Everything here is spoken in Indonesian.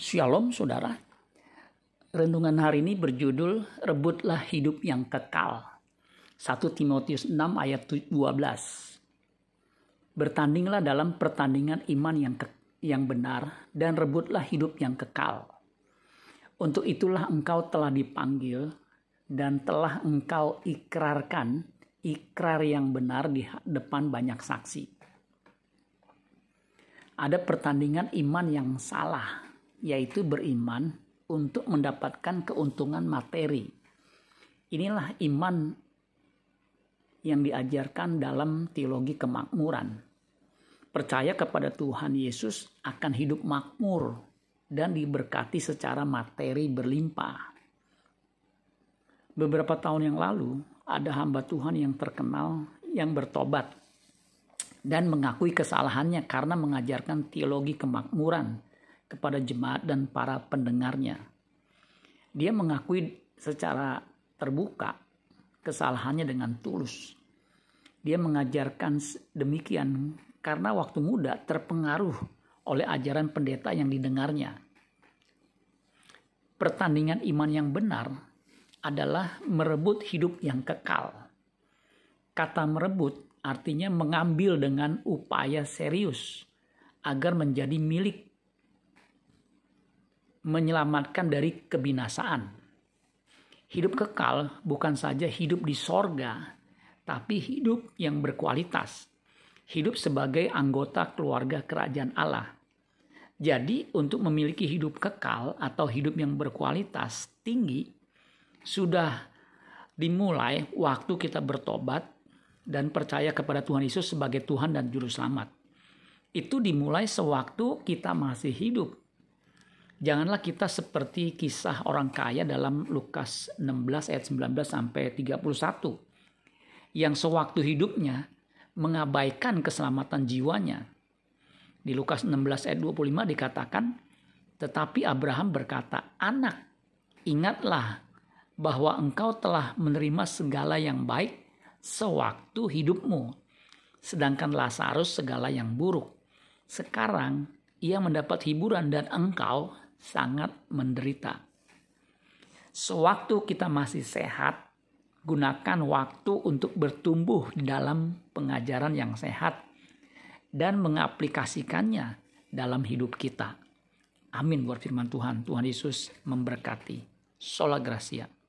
Shalom saudara. Renungan hari ini berjudul Rebutlah Hidup yang Kekal. 1 Timotius 6 ayat 12. Bertandinglah dalam pertandingan iman yang ke, yang benar dan rebutlah hidup yang kekal. Untuk itulah engkau telah dipanggil dan telah engkau ikrarkan ikrar yang benar di depan banyak saksi. Ada pertandingan iman yang salah, yaitu beriman untuk mendapatkan keuntungan materi. Inilah iman yang diajarkan dalam teologi kemakmuran. Percaya kepada Tuhan Yesus akan hidup makmur dan diberkati secara materi berlimpah. Beberapa tahun yang lalu, ada hamba Tuhan yang terkenal yang bertobat dan mengakui kesalahannya karena mengajarkan teologi kemakmuran kepada jemaat dan para pendengarnya. Dia mengakui secara terbuka kesalahannya dengan tulus. Dia mengajarkan demikian karena waktu muda terpengaruh oleh ajaran pendeta yang didengarnya. Pertandingan iman yang benar adalah merebut hidup yang kekal. Kata merebut artinya mengambil dengan upaya serius agar menjadi milik menyelamatkan dari kebinasaan. Hidup kekal bukan saja hidup di sorga, tapi hidup yang berkualitas. Hidup sebagai anggota keluarga kerajaan Allah. Jadi untuk memiliki hidup kekal atau hidup yang berkualitas tinggi, sudah dimulai waktu kita bertobat dan percaya kepada Tuhan Yesus sebagai Tuhan dan Juru Selamat. Itu dimulai sewaktu kita masih hidup. Janganlah kita seperti kisah orang kaya dalam Lukas 16 ayat 19 sampai 31 yang sewaktu hidupnya mengabaikan keselamatan jiwanya. Di Lukas 16 ayat 25 dikatakan, tetapi Abraham berkata, "Anak, ingatlah bahwa engkau telah menerima segala yang baik sewaktu hidupmu, sedangkan Lazarus segala yang buruk. Sekarang ia mendapat hiburan dan engkau sangat menderita. Sewaktu kita masih sehat, gunakan waktu untuk bertumbuh dalam pengajaran yang sehat dan mengaplikasikannya dalam hidup kita. Amin buat firman Tuhan. Tuhan Yesus memberkati. Sola Gracia.